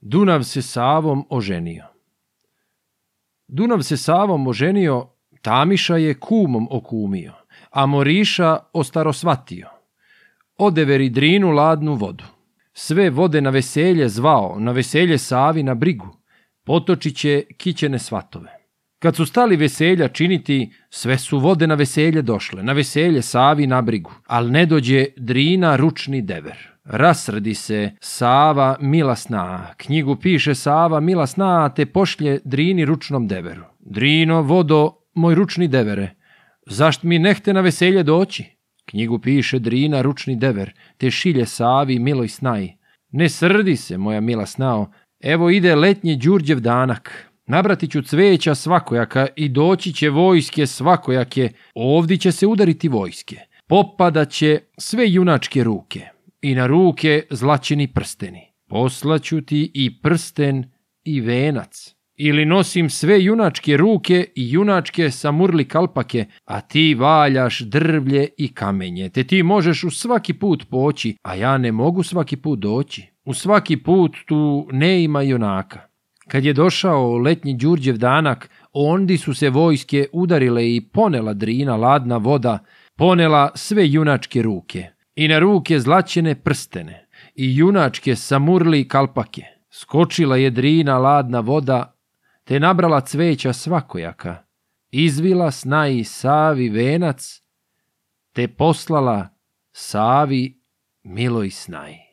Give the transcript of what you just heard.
Dunav se Savom oženio. Dunav se Savom oženio, Tamiša je kumom okumio, a Moriša ostarosvatio. Odeveri drinu ladnu vodu. Sve vode na veselje zvao, na veselje Savi na brigu. Potočiće kićene svatove. Kad su stali veselja činiti, sve su vode na veselje došle, na veselje Savi na brigu, al ne dođe Drina ručni dever. Rasrdi se Sava milasna, knjigu piše Sava milasna, te pošlje Drini ručnom deveru. Drino, vodo, moj ručni devere, zašto mi nehte na veselje doći? Knjigu piše Drina ručni dever, te šilje Savi miloj snaj. Ne srdi se, moja mila snao, evo ide letnji Đurđev danak, Nabrati ću cveća svakojaka i doći će vojske svakojake, ovdje će se udariti vojske. Popadaće sve junačke ruke i na ruke zlačeni prsteni. Poslaću ti i prsten i venac. Ili nosim sve junačke ruke i junačke samurli kalpake, a ti valjaš drvlje i kamenje, te ti možeš u svaki put poći, a ja ne mogu svaki put doći. U svaki put tu ne ima junaka. Kad je došao letnji Đurđev danak, ondi su se vojske udarile i ponela drina ladna voda, ponela sve junačke ruke i na ruke zlaćene prstene i junačke samurli kalpake. Skočila je drina ladna voda, te nabrala cveća svakojaka, izvila sna i Savi venac, te poslala Savi miloj snaji.